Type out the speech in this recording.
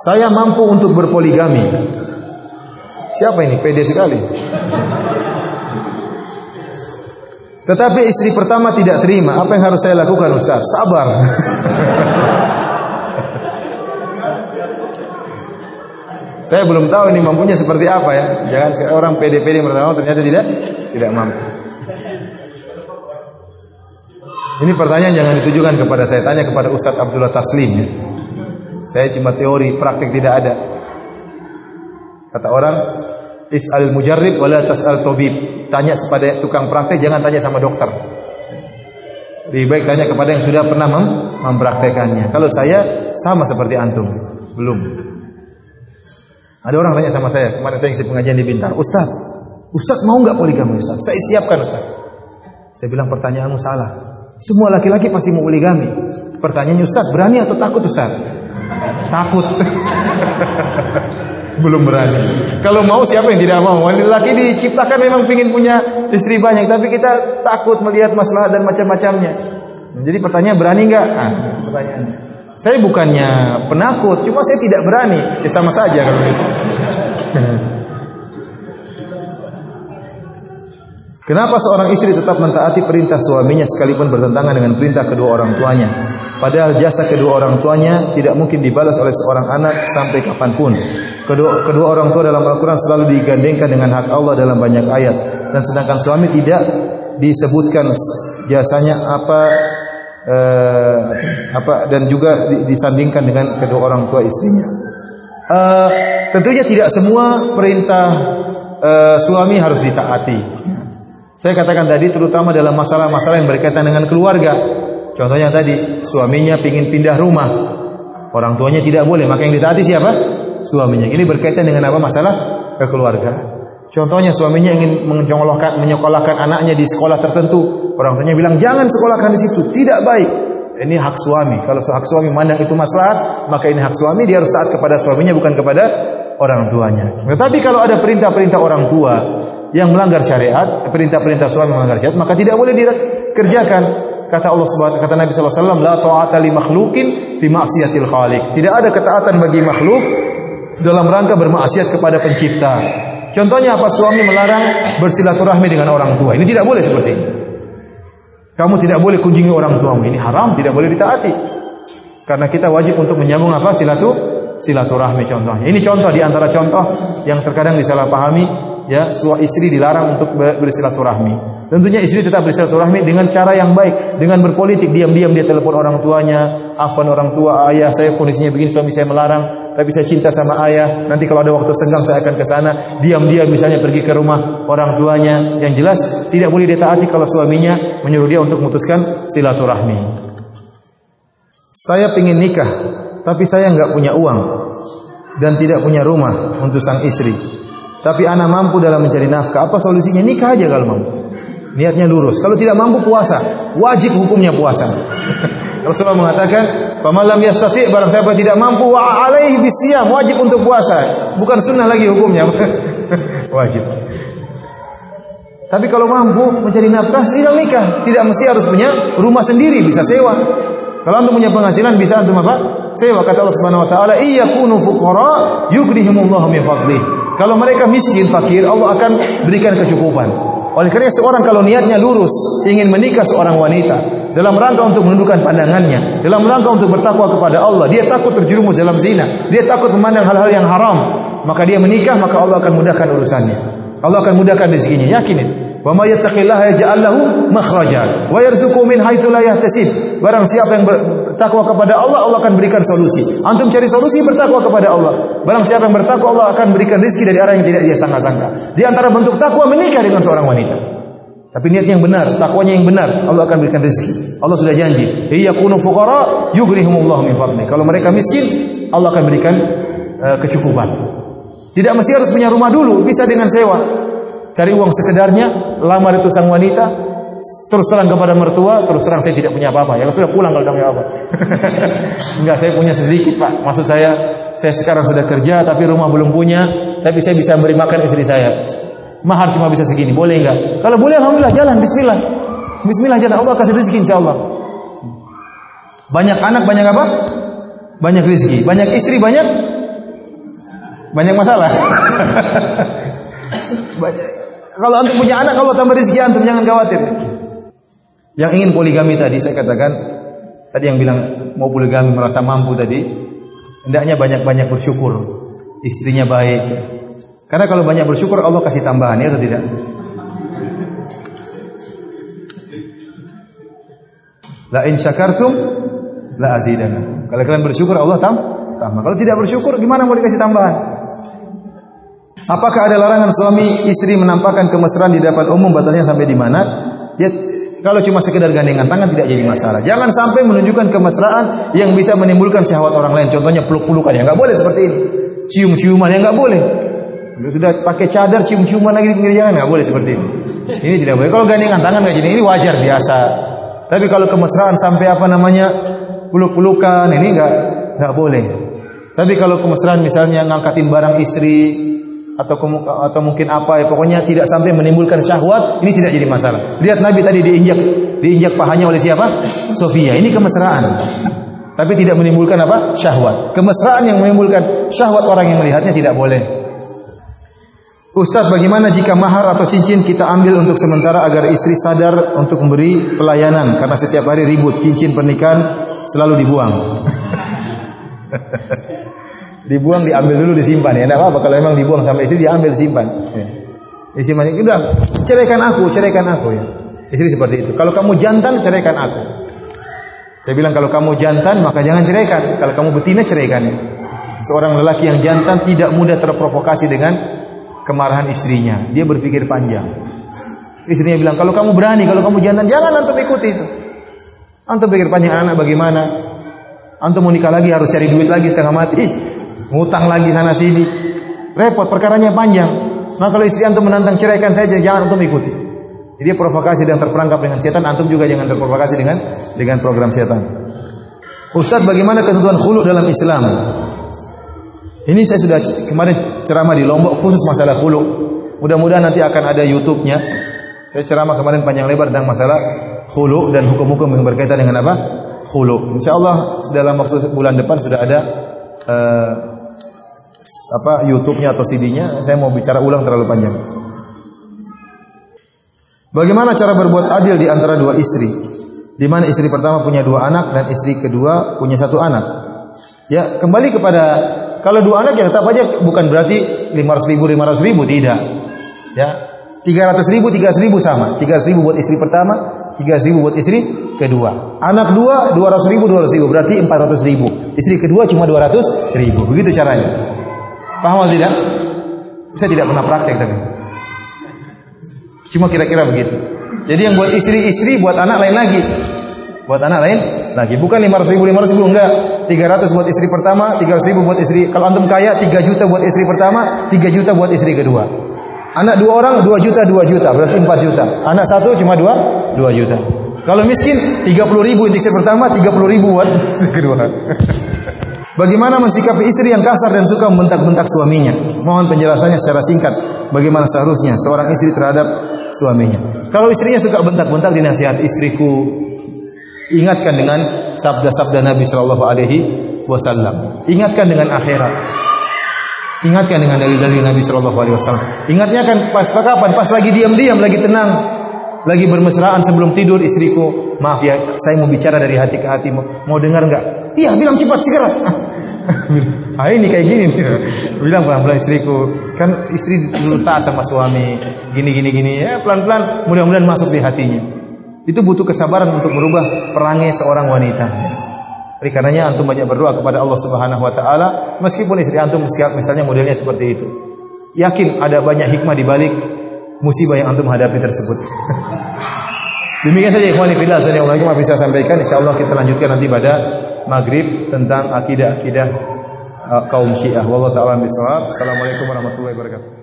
Saya mampu untuk berpoligami. Siapa ini? Pede sekali. Tetapi istri pertama tidak terima. Apa yang harus saya lakukan Ustaz? Sabar. saya belum tahu ini mampunya seperti apa ya. Jangan orang pede-pede pertama ternyata tidak tidak mampu. Ini pertanyaan jangan ditujukan kepada saya, tanya kepada Ustaz Abdullah Taslim ya. Saya cuma teori, praktik tidak ada. Kata orang, is'al mujarrib wala tas'al tabib. Tanya kepada tukang praktek, jangan tanya sama dokter. Lebih baik tanya kepada yang sudah pernah mem mempraktekannya. Kalau saya sama seperti antum, belum. Ada orang tanya sama saya, kemarin saya ngisi pengajian di Bintar, Ustaz, Ustaz mau nggak poligami Ustaz? Saya siapkan Ustaz. Saya bilang pertanyaanmu salah. Semua laki-laki pasti mau poligami. Pertanyaannya Ustaz, berani atau takut Ustaz? Takut. Belum berani. Kalau mau siapa yang tidak mau? Wanita laki diciptakan memang ingin punya istri banyak, tapi kita takut melihat masalah dan macam-macamnya. Jadi pertanyaan berani nggak? Ah, pertanyaannya. Saya bukannya penakut, cuma saya tidak berani. Ya sama saja kalau gitu. Kenapa seorang istri tetap mentaati perintah suaminya sekalipun bertentangan dengan perintah kedua orang tuanya? Padahal jasa kedua orang tuanya tidak mungkin dibalas oleh seorang anak sampai kapan pun. Kedua, kedua orang tua dalam Al-Quran selalu digandengkan dengan hak Allah dalam banyak ayat. Dan sedangkan suami tidak disebutkan jasanya apa eh, apa dan juga disandingkan dengan kedua orang tua istrinya. Uh, tentunya tidak semua perintah uh, suami harus ditaati. Saya katakan tadi terutama dalam masalah-masalah yang berkaitan dengan keluarga. Contohnya tadi, suaminya ingin pindah rumah. Orang tuanya tidak boleh, maka yang ditaati siapa? Suaminya. Ini berkaitan dengan apa masalah keluarga. Contohnya suaminya ingin menyekolahkan, menyekolahkan anaknya di sekolah tertentu. Orang tuanya bilang jangan sekolahkan di situ, tidak baik. Ini hak suami. Kalau hak suami mandang itu maslahat, maka ini hak suami. Dia harus taat kepada suaminya bukan kepada orang tuanya. Tetapi kalau ada perintah-perintah orang tua yang melanggar syariat, perintah-perintah suami melanggar syariat, maka tidak boleh dikerjakan. Kata Allah Subhanahu kata Nabi sallallahu alaihi wasallam, la ta'ata li makhluqin fi ma'siyatil khaliq. Tidak ada ketaatan bagi makhluk dalam rangka bermaksiat kepada pencipta. Contohnya apa? Suami melarang bersilaturahmi dengan orang tua. Ini tidak boleh seperti ini. Kamu tidak boleh kunjungi orang tuamu. Ini haram, tidak boleh ditaati. Karena kita wajib untuk menyambung apa? Silatu silaturahmi contohnya. Ini contoh di antara contoh yang terkadang disalahpahami ya suami istri dilarang untuk bersilaturahmi. Tentunya istri tetap bersilaturahmi dengan cara yang baik, dengan berpolitik diam-diam dia telepon orang tuanya, afan orang tua, ayah saya kondisinya begini, suami saya melarang, tapi saya cinta sama ayah. Nanti kalau ada waktu senggang saya akan ke sana, diam-diam misalnya pergi ke rumah orang tuanya. Yang jelas tidak boleh ditaati kalau suaminya menyuruh dia untuk memutuskan silaturahmi. Saya ingin nikah, tapi saya nggak punya uang dan tidak punya rumah untuk sang istri. Tapi anak mampu dalam mencari nafkah. Apa solusinya? Nikah aja kalau mampu. Niatnya lurus. Kalau tidak mampu puasa. Wajib hukumnya puasa. Rasulullah mengatakan, "Pamalam yastati' barang siapa tidak mampu wa alaihi bisyam, wajib untuk puasa." Bukan sunnah lagi hukumnya. wajib. Tapi kalau mampu mencari nafkah, sidang nikah. Tidak mesti harus punya rumah sendiri, bisa sewa. Kalau antum punya penghasilan bisa antum apa? Sewa kata Allah Subhanahu wa taala, "Iyyakunu fuqara yughnihimullahu min fadlih." Kalau mereka miskin, fakir, Allah akan berikan kecukupan. Oleh karena seorang kalau niatnya lurus, ingin menikah seorang wanita, dalam rangka untuk menundukkan pandangannya, dalam rangka untuk bertakwa kepada Allah, dia takut terjerumus dalam zina, dia takut memandang hal-hal yang haram, maka dia menikah, maka Allah akan mudahkan urusannya. Allah akan mudahkan rezekinya, yakin itu. Wa may yattaqillaha yaj'al lahu makhraja wa yarzuqhu min haitsu la. Barang siapa yang bertakwa kepada Allah, Allah akan berikan solusi. Antum cari solusi bertakwa kepada Allah. Barang siapa yang bertakwa, Allah akan berikan rezeki dari arah yang tidak dia sangka-sangka. Di antara bentuk takwa menikah dengan seorang wanita. Tapi niat yang benar, takwanya yang benar, Allah akan berikan rezeki. Allah sudah janji, "Iyakunu fuqara yughnihumullahu min fadli." Kalau mereka miskin, Allah akan berikan uh, kecukupan. Tidak mesti harus punya rumah dulu, bisa dengan sewa cari uang sekedarnya, lamar itu sang wanita, terus serang kepada mertua, terus serang saya tidak punya apa-apa. Ya sudah pulang kalau tidak apa. Enggak, saya punya sedikit pak. Maksud saya, saya sekarang sudah kerja tapi rumah belum punya, tapi saya bisa beri makan istri saya. Mahar cuma bisa segini, boleh enggak? Kalau boleh, alhamdulillah jalan, Bismillah. Bismillah jalan, Allah kasih rezeki insya Allah. Banyak anak, banyak apa? Banyak rezeki. Banyak istri, banyak Banyak masalah. Kalau antum punya anak, kalau tambah rezeki antum jangan khawatir. Yang ingin poligami tadi saya katakan tadi yang bilang mau poligami merasa mampu tadi, hendaknya banyak-banyak bersyukur. Istrinya baik. Karena kalau banyak bersyukur Allah kasih tambahan ya atau tidak? La in syakartum la azidana. Kalau kalian bersyukur Allah tam tambah. Kalau tidak bersyukur gimana mau dikasih tambahan? Apakah ada larangan suami istri menampakkan kemesraan di depan umum batasnya sampai di mana? Ya kalau cuma sekedar gandengan tangan tidak jadi masalah. Jangan sampai menunjukkan kemesraan yang bisa menimbulkan syahwat orang lain. Contohnya peluk-pelukan ya nggak boleh seperti ini. Cium-ciuman ya nggak boleh. Sudah pakai cadar cium-ciuman lagi di pinggir jalan nggak boleh seperti ini. Ini tidak boleh. Kalau gandengan tangan nggak jadi ini wajar biasa. Tapi kalau kemesraan sampai apa namanya peluk-pelukan ini nggak nggak boleh. Tapi kalau kemesraan misalnya ngangkatin barang istri atau atau mungkin apa ya pokoknya tidak sampai menimbulkan syahwat ini tidak jadi masalah. Lihat Nabi tadi diinjak diinjak pahanya oleh siapa? Sofia. Ini kemesraan. Tapi tidak menimbulkan apa? Syahwat. Kemesraan yang menimbulkan syahwat orang yang melihatnya tidak boleh. Ustaz, bagaimana jika mahar atau cincin kita ambil untuk sementara agar istri sadar untuk memberi pelayanan karena setiap hari ribut cincin pernikahan selalu dibuang. dibuang diambil dulu disimpan ya. Apa-apa kalau memang dibuang sampai istri diambil simpan. Ya. Disimpan. Udah, ceraikan aku, ceraikan aku ya. Istri seperti itu. Kalau kamu jantan, ceraikan aku. Saya bilang kalau kamu jantan maka jangan ceraikan. Kalau kamu betina ceraikan. Ya. Seorang lelaki yang jantan tidak mudah terprovokasi dengan kemarahan istrinya. Dia berpikir panjang. Istrinya bilang, kalau kamu berani, kalau kamu jantan, jangan antum ikuti itu. Antum pikir panjang anak bagaimana? Antum mau nikah lagi harus cari duit lagi setengah mati ngutang lagi sana sini. Repot, perkaranya panjang. Nah kalau istri antum menantang ceraikan saja, jangan antum ikuti. Jadi provokasi dan terperangkap dengan setan, antum juga jangan terprovokasi dengan dengan program setan. Ustaz, bagaimana ketentuan khulu dalam Islam? Ini saya sudah kemarin ceramah di Lombok khusus masalah khulu. Mudah-mudahan nanti akan ada YouTube-nya. Saya ceramah kemarin panjang lebar tentang masalah khulu dan hukum-hukum yang berkaitan dengan apa? Khulu. Insya Allah dalam waktu bulan depan sudah ada uh, apa YouTube-nya atau CD-nya, saya mau bicara ulang terlalu panjang. Bagaimana cara berbuat adil di antara dua istri? Di mana istri pertama punya dua anak dan istri kedua punya satu anak. Ya, kembali kepada kalau dua anak ya tetap aja bukan berarti 500 ribu 500 ribu tidak. Ya, 300 ribu 300 ribu sama. 300 ribu buat istri pertama, 300 ribu buat istri kedua. Anak dua 200 ribu 200 ribu berarti 400 ribu. Istri kedua cuma 200 ribu. Begitu caranya. Paham atau tidak? Saya tidak pernah praktek tapi. Cuma kira-kira begitu. Jadi yang buat istri-istri buat anak lain lagi. Buat anak lain lagi. Bukan 500 ribu, 500 ribu enggak. 300 buat istri pertama, 300 ribu buat istri. Kalau antum kaya 3 juta buat istri pertama, 3 juta buat istri kedua. Anak dua orang 2 juta 2 juta berarti 4 juta. Anak satu cuma 2 2 juta. Kalau miskin 30 ribu untuk istri pertama, 30 ribu buat istri kedua. Bagaimana mensikapi istri yang kasar dan suka membentak-bentak suaminya? Mohon penjelasannya secara singkat. Bagaimana seharusnya seorang istri terhadap suaminya? Kalau istrinya suka bentak-bentak di nasihat istriku, ingatkan dengan sabda-sabda Nabi Shallallahu Alaihi Wasallam. Ingatkan dengan akhirat. Ingatkan dengan dalil-dalil Nabi Shallallahu Alaihi Wasallam. Ingatnya kan pas kapan? Pas lagi diam-diam, lagi tenang, lagi bermesraan sebelum tidur istriku. Maaf ya, saya mau bicara dari hati ke hati. Mau, mau dengar nggak? Iya, bilang cepat segera. ah ini kayak gini nih. Bilang pelan-pelan istriku. Kan istri dulu sama suami. Gini gini gini ya pelan-pelan mudah-mudahan masuk di hatinya. Itu butuh kesabaran untuk merubah perangai seorang wanita. Oleh karenanya antum banyak berdoa kepada Allah Subhanahu wa taala meskipun istri antum misalnya modelnya seperti itu. Yakin ada banyak hikmah di balik musibah yang antum hadapi tersebut. Demikian saja ikhwani fillah assalamualaikum apa bisa sampaikan insyaallah kita lanjutkan nanti pada maghrib tentang akidah-akidah uh, kaum Syiah. Wallahu taala bisawab. Assalamualaikum warahmatullahi wabarakatuh.